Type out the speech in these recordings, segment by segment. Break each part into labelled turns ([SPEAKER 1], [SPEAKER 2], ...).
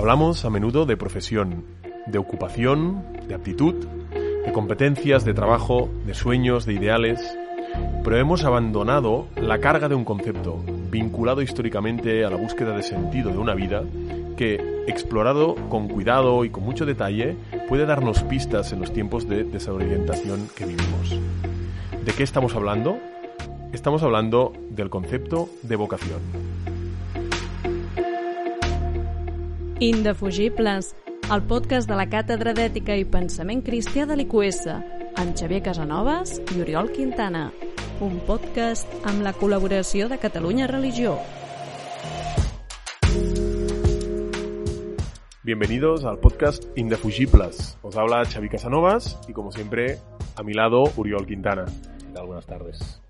[SPEAKER 1] Hablamos a menudo de profesión, de ocupación, de aptitud, de competencias, de trabajo, de sueños, de ideales, pero hemos abandonado la carga de un concepto vinculado históricamente a la búsqueda de sentido de una vida que, explorado con cuidado y con mucho detalle, puede darnos pistas en los tiempos de desorientación que vivimos. ¿De qué estamos hablando? Estamos hablando del concepto de vocación.
[SPEAKER 2] Indefugibles, el podcast de la Càtedra d'Ètica i Pensament Cristià de l'IQS, amb Xavier Casanovas i Oriol Quintana. Un podcast amb la col·laboració de Catalunya Religió.
[SPEAKER 1] Bienvenidos al podcast Indefugibles. Os habla Xavi Casanovas y como siempre a mi lado Uriol Quintana.
[SPEAKER 3] Buenas tardes.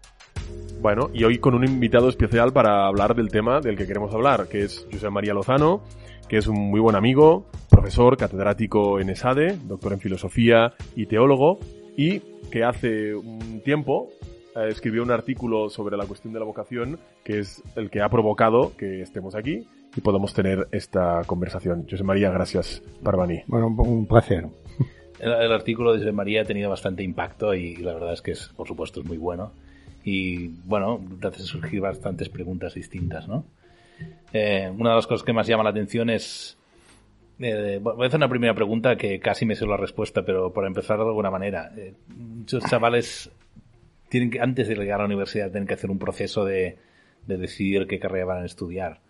[SPEAKER 1] Bueno, y hoy con un invitado especial para hablar del tema del que queremos hablar, que es José María Lozano, que es un muy buen amigo, profesor, catedrático en ESADE, doctor en filosofía y teólogo, y que hace un tiempo eh, escribió un artículo sobre la cuestión de la vocación, que es el que ha provocado que estemos aquí y podamos tener esta conversación. José María, gracias por venir.
[SPEAKER 4] Bueno, un placer.
[SPEAKER 3] El, el, artículo de José María ha tenido bastante impacto y, y, la verdad es que es, por supuesto, es muy bueno. Y bueno, te hace surgir bastantes preguntas distintas, ¿no? Eh, una de las cosas que más llama la atención es... Eh, voy a hacer una primera pregunta que casi me sé la respuesta, pero por empezar de alguna manera. Eh, muchos chavales tienen que, antes de llegar a la universidad, tienen que hacer un proceso de, de decidir qué carrera van a estudiar.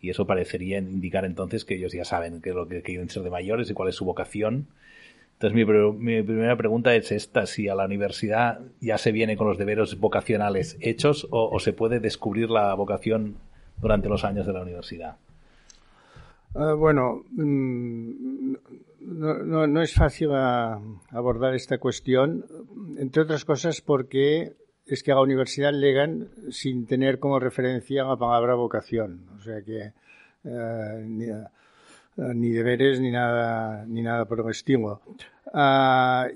[SPEAKER 3] Y eso parecería indicar entonces que ellos ya saben qué es lo que quieren ser de mayores y cuál es su vocación. Entonces mi, mi, primera pregunta es esta, si a la universidad ya se viene con los deberes vocacionales hechos o se puede descubrir la vocación durante los años de la universidad?
[SPEAKER 4] Uh, bueno, mm, no, no, no, es fácil a, abordar esta cuestión, entre otras cosas porque es que a la universidad llegan sin tener como referencia la palabra vocación, o sea que ni, uh, ni, deberes ni nada, ni nada por el. La,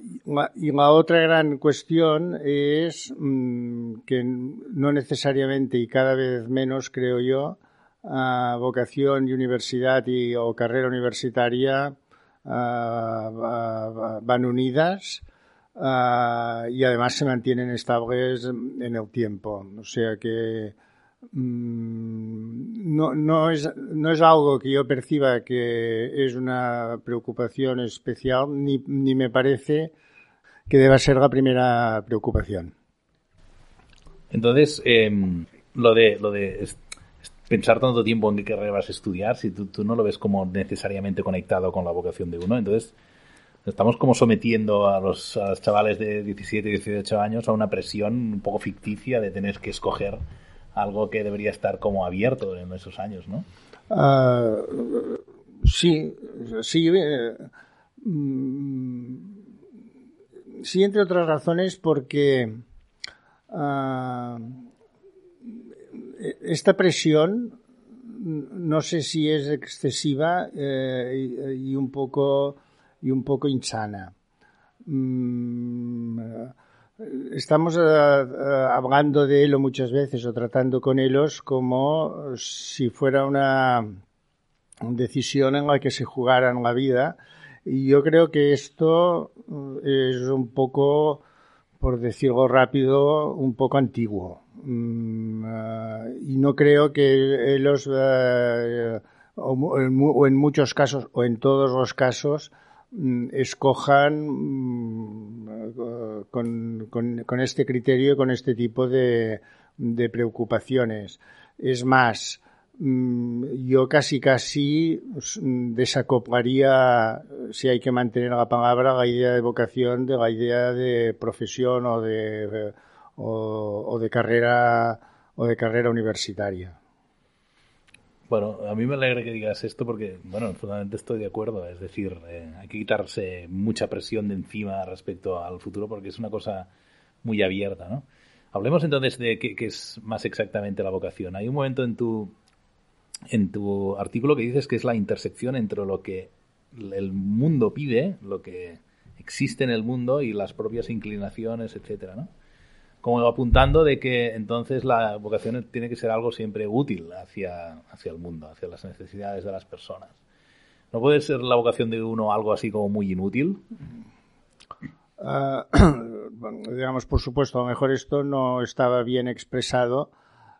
[SPEAKER 4] y la otra gran cuestión es mmm, que no necesariamente y cada vez menos, creo yo, uh, vocación y universidad y, o carrera universitaria uh, van unidas uh, y además se mantienen estables en el tiempo. O sea que no, no, es, no es algo que yo perciba que es una preocupación especial, ni, ni me parece que deba ser la primera preocupación.
[SPEAKER 3] Entonces, eh, lo de, lo de pensar tanto tiempo en qué carrera vas a estudiar, si tú, tú, no lo ves como necesariamente conectado con la vocación de uno, entonces estamos como sometiendo a los, chavales de 17 y 18 años a una presión un poco ficticia de tener que escoger algo que debería estar como abierto en esos años, ¿no?
[SPEAKER 4] Uh, sí, sí. Eh, sí, entre otras razones porque uh, esta presión no sé si es excesiva eh, y, y, un poco y un poco insana. Mm, estamos uh, uh, hablando de ello muchas veces o tratando con ellos como si fuera una decisión en la que se jugaran la vida. Y yo creo que esto es un poco por decirlo rápido un poco antiguo. Mm, uh, y no creo que ellos o, o en muchos casos o en todos los casos escojan con, con, este criterio y con este tipo de, de preocupaciones. Es más, yo casi casi desacoplaría, si hay que mantener la palabra, la idea de vocación de la idea de profesión o de, o de carrera o de carrera universitaria.
[SPEAKER 3] Bueno, a mí me alegra que digas esto porque, bueno, fundamentalmente estoy de acuerdo. Es decir, eh, hay que quitarse mucha presión de encima respecto al futuro porque es una cosa muy abierta, ¿no? Hablemos entonces de qué, qué, es más exactamente la vocación. Hay un momento en tu, en tu artículo que dices que es la intersección entre lo que el mundo pide, lo que existe en el mundo y las propias inclinaciones, etcétera, ¿no? Como apuntando de que entonces la vocación tiene que ser algo siempre útil hacia, hacia el mundo, hacia las necesidades de las personas. ¿No puede ser la vocación de uno algo así como muy inútil?
[SPEAKER 4] Uh, digamos, por supuesto, a lo mejor esto no estaba bien expresado,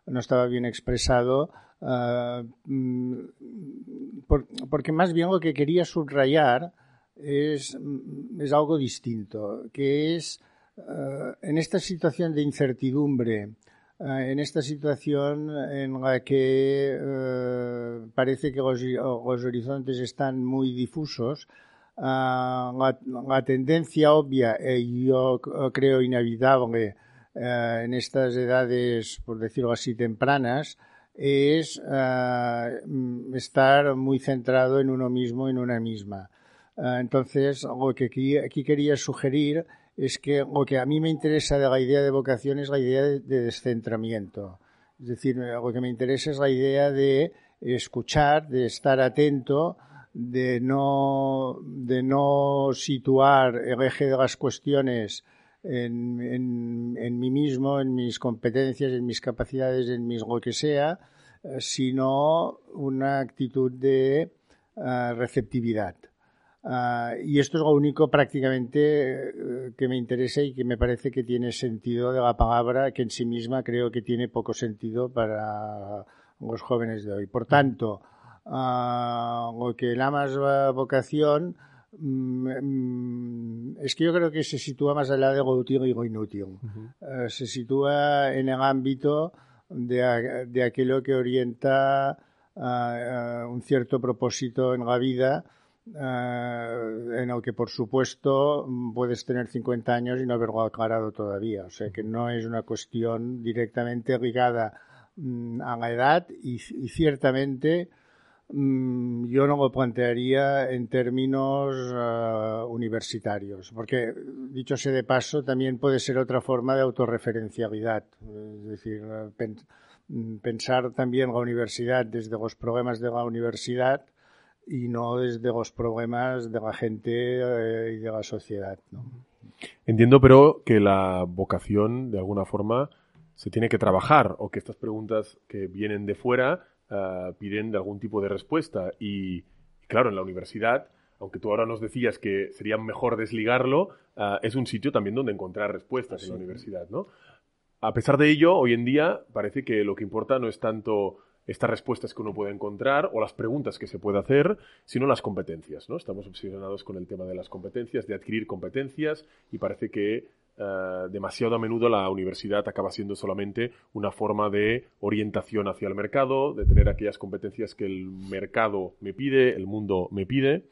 [SPEAKER 4] no estaba bien expresado, uh, por, porque más bien lo que quería subrayar es, es algo distinto, que es en esta situación de incertidumbre, en esta situación en la que parece que los, horizontes están muy difusos, la, tendencia obvia, y eh, yo creo inevitable en estas edades, por decirlo así, tempranas, es estar muy centrado en uno mismo, en una misma. entonces, lo que aquí, aquí, quería sugerir es que lo que a mí me interesa de la idea de vocación es la idea de, de descentramiento. Es decir, lo que me interesa es la idea de escuchar, de estar atento, de no, de no situar el eje de las cuestiones en, en, en, mí mismo, en mis competencias, en mis capacidades, en mis lo que sea, eh, sino una actitud de uh, receptividad. Uh, y esto es lo único prácticamente uh, que me interesa y que me parece que tiene sentido de la palabra, que en sí misma creo que tiene poco sentido para los jóvenes de hoy. Por tanto, uh, lo que llamas vocación mm, es que yo creo que se sitúa más allá de lo útil y lo inútil. -huh. uh, se sitúa en el ámbito de, de aquello que orienta un cierto propósito en la vida, en el que, por supuesto, puedes tener 50 años y no haberlo aclarado todavía. O sea, que no es una cuestión directamente ligada mm, a la edad y, ciertamente Mm, yo no lo plantearía en términos uh, universitarios, porque, dicho sea de paso, también puede ser otra forma de autorreferencialidad. Es decir, pen mm, pensar también la universidad desde los problemas de la universidad y no desde los problemas de la gente uh, y de la sociedad. ¿no?
[SPEAKER 1] Entiendo, pero, que la vocación, de alguna forma, se tiene que trabajar o que estas preguntas que vienen de fuera uh, piden de algún tipo de respuesta. Y, claro, en la universidad, aunque tú ahora nos decías que sería mejor desligarlo, uh, es un sitio también donde encontrar respuestas sí. en la universidad, ¿no? A pesar de ello, hoy en día parece que lo que importa no es tanto estas respuestas que uno puede encontrar o las preguntas que se puede hacer, sino las competencias, ¿no? Estamos obsesionados con el tema de las competencias, de adquirir competencias y parece que Uh, demasiado a menudo la universidad acaba siendo solamente una forma de orientación hacia el mercado, de tener aquellas competencias que el mercado me pide, el mundo me pide.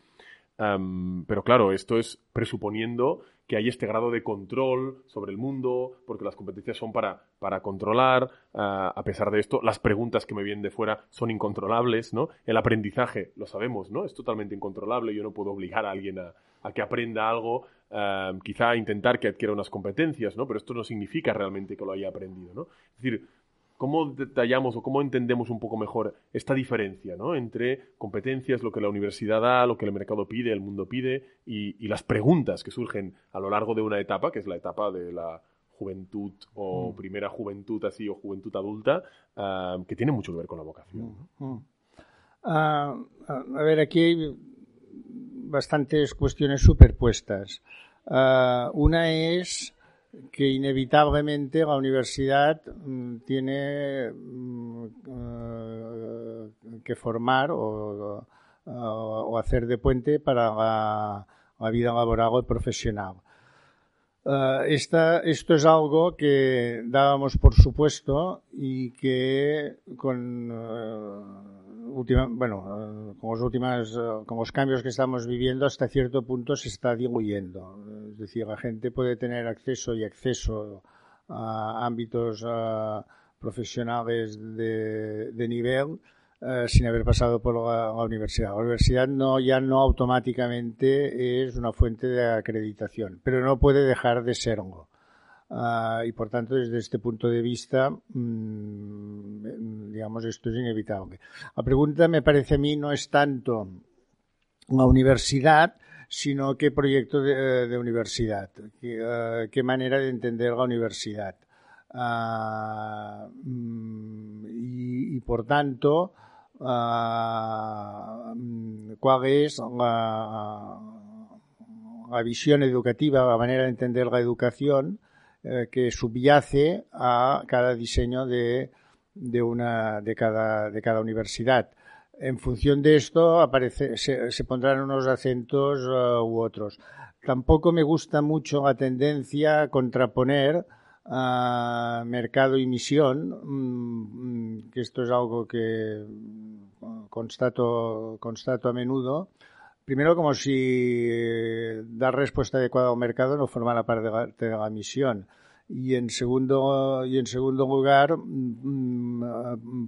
[SPEAKER 1] Pero claro, esto es presuponiendo que hay este grado de control sobre el mundo, porque las competencias son para, para controlar. Uh, a pesar de esto, las preguntas que me vienen de fuera son incontrolables, ¿no? El aprendizaje, lo sabemos, ¿no? Es totalmente incontrolable. Yo no puedo obligar a alguien a, a que aprenda algo uh, quizá intentar que adquiera unas competencias, ¿no? Pero esto no significa realmente que lo haya aprendido, ¿no? Es decir, ¿cómo detallamos o cómo entendemos un poco mejor esta diferencia, ¿no? Entre competencias, lo que la universidad da, lo que el mercado pide, el mundo pide, y, y las preguntas que surgen a lo largo de una etapa, que es la etapa de la juventud o mm. primera juventud así o juventud adulta, uh, que tiene mucho que ver con la vocación.
[SPEAKER 4] Mm. Mm. Uh, a ver, aquí hay bastantes cuestiones superpuestas. Uh, una es que inevitablemente la universidad mm, tiene mm, uh, que formar o, hacer de puente para la, vida laboral o profesional. Esta, esto es algo que dábamos por supuesto y que con última, bueno, con los últimas, con los cambios que estamos viviendo hasta cierto punto se está diluyendo. Es decir, la gente puede tener acceso y acceso a ámbitos profesionales de, nivel uh, sin haber pasado por la, universidad. La universidad no, ya no automáticamente es una fuente de acreditación, pero no puede dejar de serlo. Uh, y por tanto, desde este punto de vista, mmm, digamos, esto es inevitable. La pregunta me parece a mí no es tanto la universidad, sino qué proyecto de, universidad, qué, uh, qué, manera de entender la universidad. Uh, y, por tanto, qual és la, la visión educativa, la manera de entender la educación eh, que subyace a cada diseño de, de, una, de, cada, de cada universidad. En función de esto aparece, se, se pondrán unos acentos uh, u otros. Tampoco me gusta mucho la tendencia a contraponer uh, mercado y misión, mm, que esto es algo que constato, constato a menudo. Primero, como si dar respuesta adecuada al mercado no formara parte de la, misión. Y en segundo, y en segundo lugar,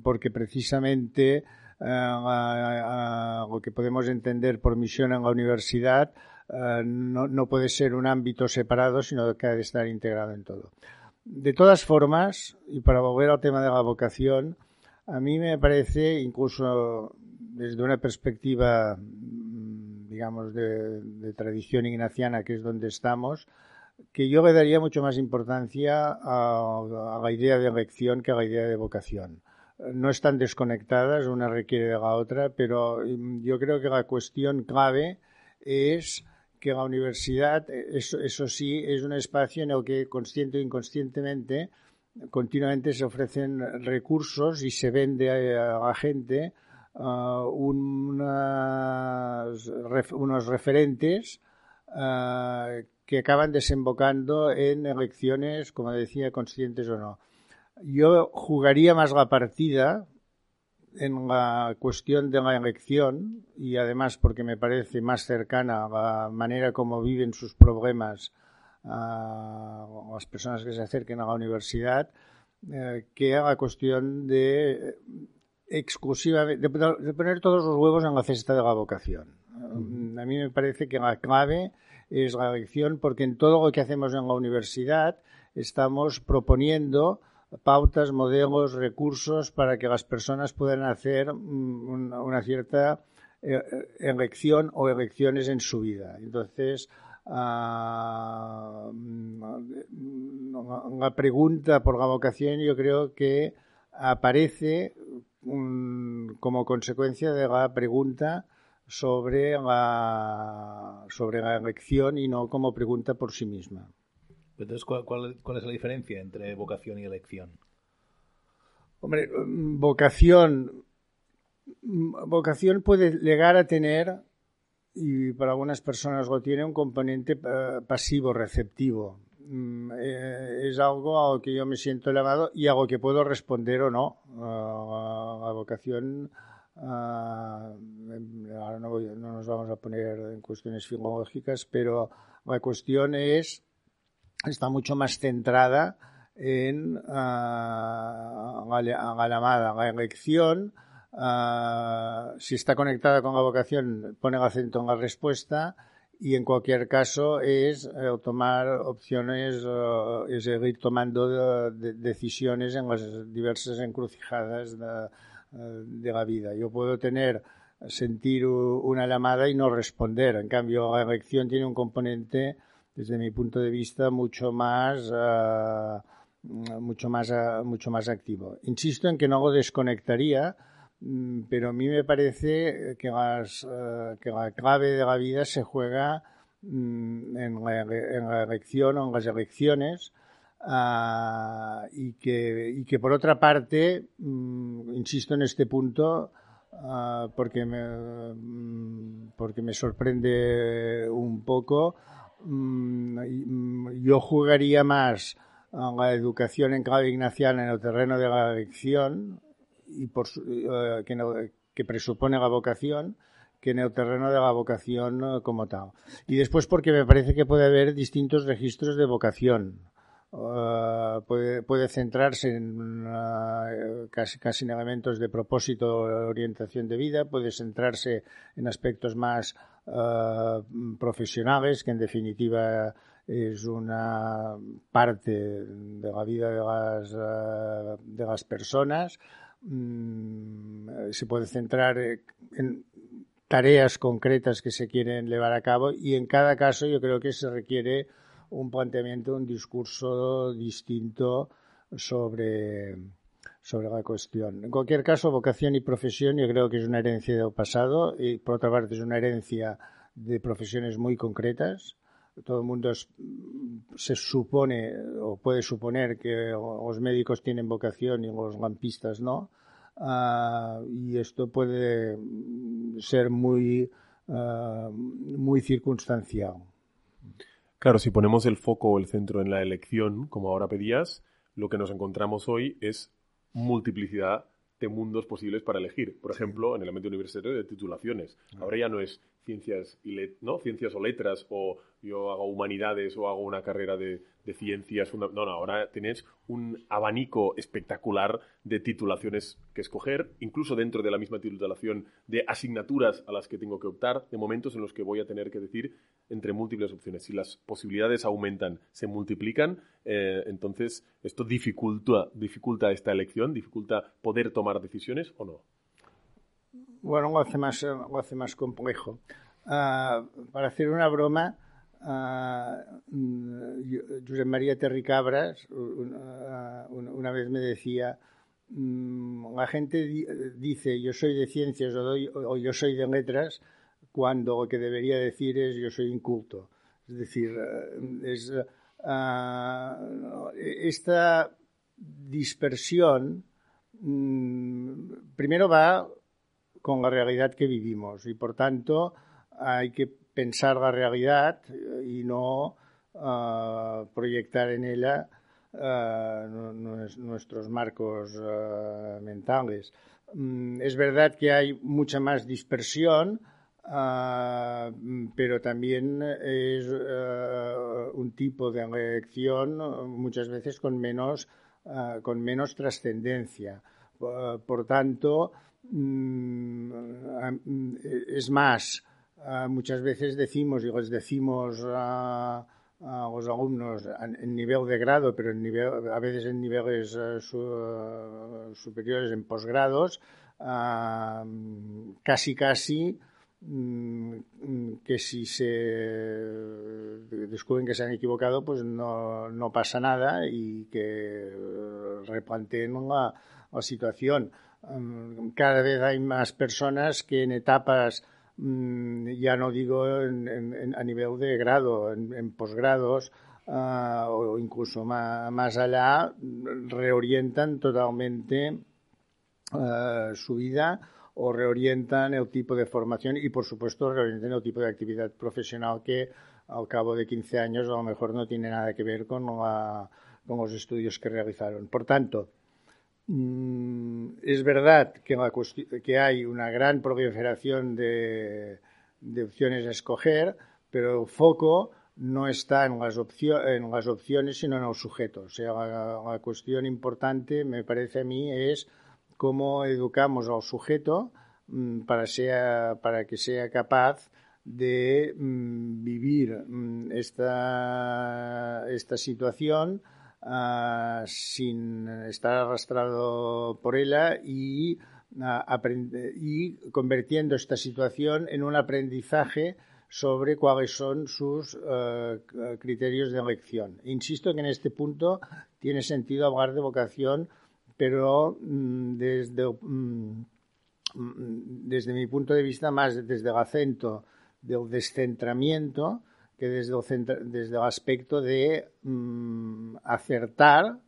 [SPEAKER 4] porque precisamente lo que podemos entender por misión en la universidad no, no puede ser un ámbito separado, sino que ha de estar integrado en todo. De todas formas, y para volver al tema de la vocación, a mí me parece, incluso desde una perspectiva, digamos, de, tradición ignaciana, que es donde estamos, que yo le daría mucho más importancia a, la idea de elección que a la idea de vocación. No están desconectadas, una requiere de la otra, pero yo creo que la cuestión clave es que la universidad, eso, eso sí, es un espacio en el que consciente o inconscientemente continuamente se ofrecen recursos y se vende a, la gente uh, unos referentes uh, que acaban desembocando en elecciones, como decía, conscientes o no. Yo jugaría más la partida en la cuestión de la elección y además porque me parece más cercana a la manera como viven sus problemas a las personas que se acerquen a la universidad eh, que a la cuestión de exclusivamente de, de, poner todos los huevos en la cesta de la vocación. Mm. A mí me parece que la clave es la elección porque en todo lo que hacemos en la universidad estamos proponiendo pautas, modelos, recursos para que las personas puedan hacer una, una cierta eh, elección o elecciones en su vida. Entonces, uh, la pregunta por la vocación yo creo que aparece um, como consecuencia de la pregunta sobre la, sobre la elección y no como pregunta por sí misma.
[SPEAKER 3] Entonces, ¿cuál, cuál, cuál es la diferencia entre vocación y elección?
[SPEAKER 4] Hombre, vocación, vocación puede llegar a tener, y para algunas personas lo tiene, un componente uh, pasivo, receptivo. Mm, eh, es algo a lo que yo me siento llamado y a lo que puedo responder o no. La vocación Uh, ahora no, voy, no, nos vamos a poner en cuestiones filológicas, pero la cuestión es, está mucho más centrada en la, la, llamada, la elección. Si está conectada con la vocación, pone el acento en la respuesta y en cualquier caso es eh, tomar opciones, uh, es tomando de, de decisiones en las diversas encrucijadas de, de la vida. Yo puedo tener, sentir una llamada y no responder. En cambio, la elección tiene un componente, desde mi punto de vista, mucho más, uh, mucho más, uh, mucho más activo. Insisto en que no lo desconectaría, pero a mí me parece que, las, uh, que la clave de la vida se juega um, en, la, en la elección o en las elecciones Uh, y, que, y que por otra parte, um, insisto en este punto, uh, porque, me, porque me sorprende un poco, yo jugaría más a la educación en clave ignaciana en el terreno de la elección y uh, que, que presupone la vocación que en el terreno de la vocación como tal. Y después porque me parece que puede haber distintos registros de vocación. Uh, puede, puede, centrarse en casi, casi, en elementos de propósito o orientación de vida, puede centrarse en aspectos más profesionales, que en definitiva es una parte de la vida de las, de las personas. Mm, se puede centrar en tareas concretas que se quieren llevar a cabo y en cada caso yo creo que se requiere un planteamiento, un discurso distinto sobre, sobre la cuestión. En cualquier caso, vocación y profesión yo creo que es una herencia del pasado y por otra parte es una herencia de profesiones muy concretas. Todo el mundo se supone o puede suponer que los médicos tienen vocación y los lampistas no. Uh, y esto puede ser muy, uh, muy circunstancial.
[SPEAKER 1] Claro, si ponemos el foco o el centro en la elección, como ahora pedías, lo que nos encontramos hoy es multiplicidad de mundos posibles para elegir. Por ejemplo, en el ámbito universitario de titulaciones. Ahora ya no es ciencias, y ¿no? ciencias o letras o yo hago humanidades o hago una carrera de, ciencias. no, no, ahora tienes un abanico espectacular de titulaciones que escoger, incluso dentro de la misma titulación, de asignaturas a las que tengo que optar, de momentos en los que voy a tener que decir entre múltiples opciones. Si las posibilidades aumentan, se multiplican, eh, entonces esto dificulta, dificulta esta elección, dificulta poder tomar decisiones o no.
[SPEAKER 4] Bueno, lo hace más, lo hace más complejo. Uh, para hacer una broma, uh, José María Terricabras uh, una vez me decía, um, la gente di dice yo soy de ciencias o, doy, o, yo soy de letras cuando lo que debería decir es yo soy inculto. Es decir, es, esta dispersión um, primero va con la realidad que vivimos y por tanto hay que pensar la realidad y no uh, proyectar en ella uh, nuestros marcos uh, mentales. Mm, es verdad que hay mucha más dispersión, pero también es un tipo de elección muchas veces con menos, con menos trascendencia. por tanto, es más, muchas veces decimos, y les decimos a, a los alumnos en nivel de grado, pero en nivel, a veces en niveles su, uh, superiores, en posgrados, casi casi mm, que si se descubren que se han equivocado, pues no, no pasa nada y que replanteen la, la situación. Cada vez hay más personas que en etapas Mm, ya no digo a nivel de grado, en, posgrados uh, o incluso más, más, allá, reorientan totalmente uh, su vida o reorientan el tipo de formación y, por supuesto, reorientan el tipo de actividad profesional que al cabo de 15 años a lo mejor no tiene nada que ver con, con los estudios que realizaron. Por tanto, es verdad que, la que, hay una gran proliferación de, de, opciones a escoger, pero el foco no está en las, en las opciones, sino en el sujeto. O sea, la, cuestión importante, me parece a mí, es cómo educamos al sujeto mm, para, sea, para que sea capaz de mm, vivir esta situación uh, sin estar arrastrado por ella y, uh, y convirtiendo esta situación en un aprendizaje sobre cuáles son sus uh, criterios de elección. Insisto que en este punto tiene sentido hablar de vocación, pero mm, desde, mm, desde mi punto de vista más desde el acento del descentramiento que desde el, desde el aspecto de mmm, acertar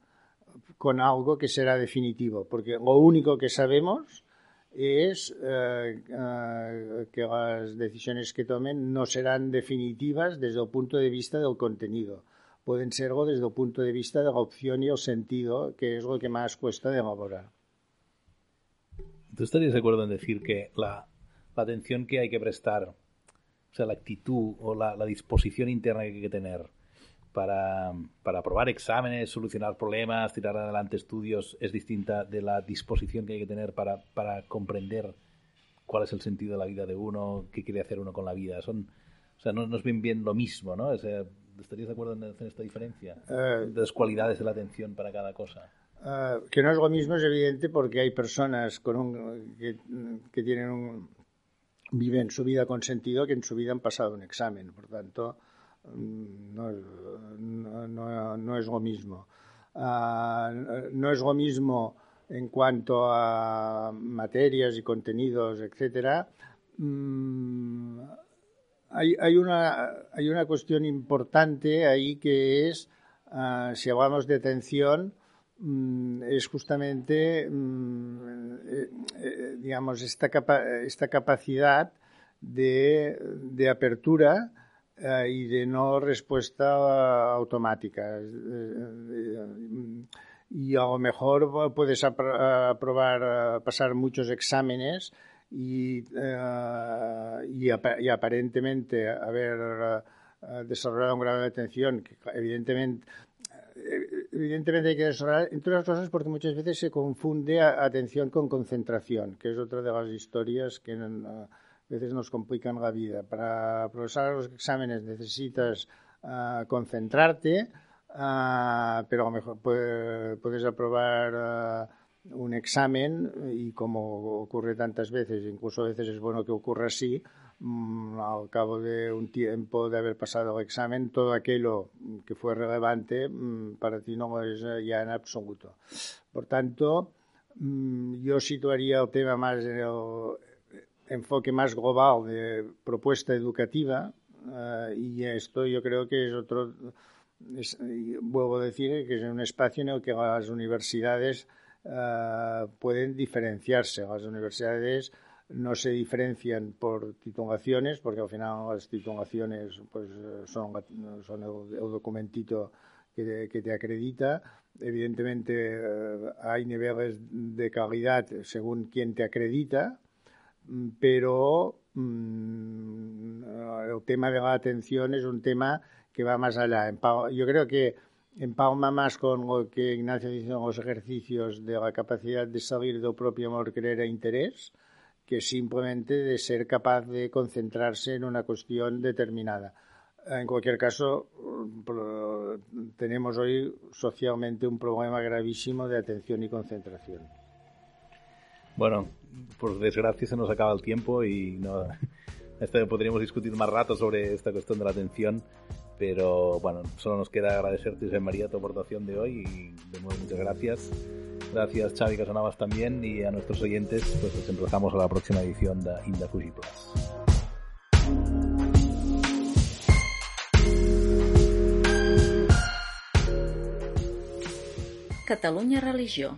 [SPEAKER 4] con algo que será definitivo, porque lo único que sabemos es eh, eh, que las decisiones que tomen no serán definitivas desde el punto de vista del contenido. Pueden serlo desde el punto de vista de la opción y el sentido, que es lo que más cuesta de elaborar.
[SPEAKER 3] ¿Tú estarías de acuerdo en decir que la, la atención que hay que prestar o sea, la actitud o la, la disposición interna que hay que tener para, para, aprobar exámenes, solucionar problemas, tirar adelante estudios, es distinta de la disposición que hay que tener para, para comprender cuál es el sentido de la vida de uno, qué quiere hacer uno con la vida. Son, o sea, no, no es bien bien lo mismo, ¿no? O sea, ¿Estarías de acuerdo en hacer esta diferencia? Uh, de las cualidades de la atención para cada cosa.
[SPEAKER 4] Uh, que no es lo mismo es evidente porque hay personas con un, que, que tienen un, viven su vida con sentido que en su vida han pasado un examen. Por tanto, mm, no, no, no, es lo mismo. Uh, no es lo mismo en cuanto a materias y contenidos, etcétera, mm, hay, hay, una, hay una cuestión importante ahí que es, uh, si hablamos de atención, es justamente, mm, eh, eh, digamos, esta, esta capacidad de, de apertura eh, y de no respuesta automática. y a lo mejor puedes aprobar, pasar muchos exámenes y, y, aparentemente haber desarrollado un grado de atención que evidentemente evidentemente hay que desarrollar, entre otras cosas porque muchas veces se confunde atención con concentración, que es otra de las historias que uh, a veces nos complican la vida. Para procesar los exámenes necesitas uh, concentrarte, uh, pero a lo mejor puedes, aprobar un examen y como ocurre tantas veces, incluso a veces es bueno que ocurra así, al cabo de un tiempo de haber pasado el examen, todo aquello que fue relevante mmm, para ti no es ya en absoluto. Por tanto, mmm, yo situaría el tema más en el enfoque más global de propuesta educativa uh, y esto yo creo que es otro, vuelvo a decir, que es un espacio en el que las universidades pueden diferenciarse. Las universidades no se diferencian por titulaciones, porque al final las titulaciones pues, son, son el, documentito que te, que te, acredita. Evidentemente uh, hay niveles de calidad según quien te acredita, pero mmm, el tema de la atención es un tema que va más allá. Yo creo que empalma más con lo que Ignacio dice en los ejercicios de la capacidad de salir del propio amor, querer e interés, que simplemente de ser capaz de concentrarse en una cuestión determinada. En cualquier caso, tenemos hoy socialmente un problema gravísimo de atención y concentración.
[SPEAKER 3] Bueno, por desgracia se nos acaba el tiempo y no, este, podríamos discutir más rato sobre esta cuestión de la atención, pero bueno, solo nos queda agradecerte, José María, tu aportación de hoy y de nuevo muchas gracias. Gracias, Xavi Casanavas también y a nuestros oyentes, pues les emplazamos a la próxima edición de Inda Fuji Plus.
[SPEAKER 2] Catalunya Religió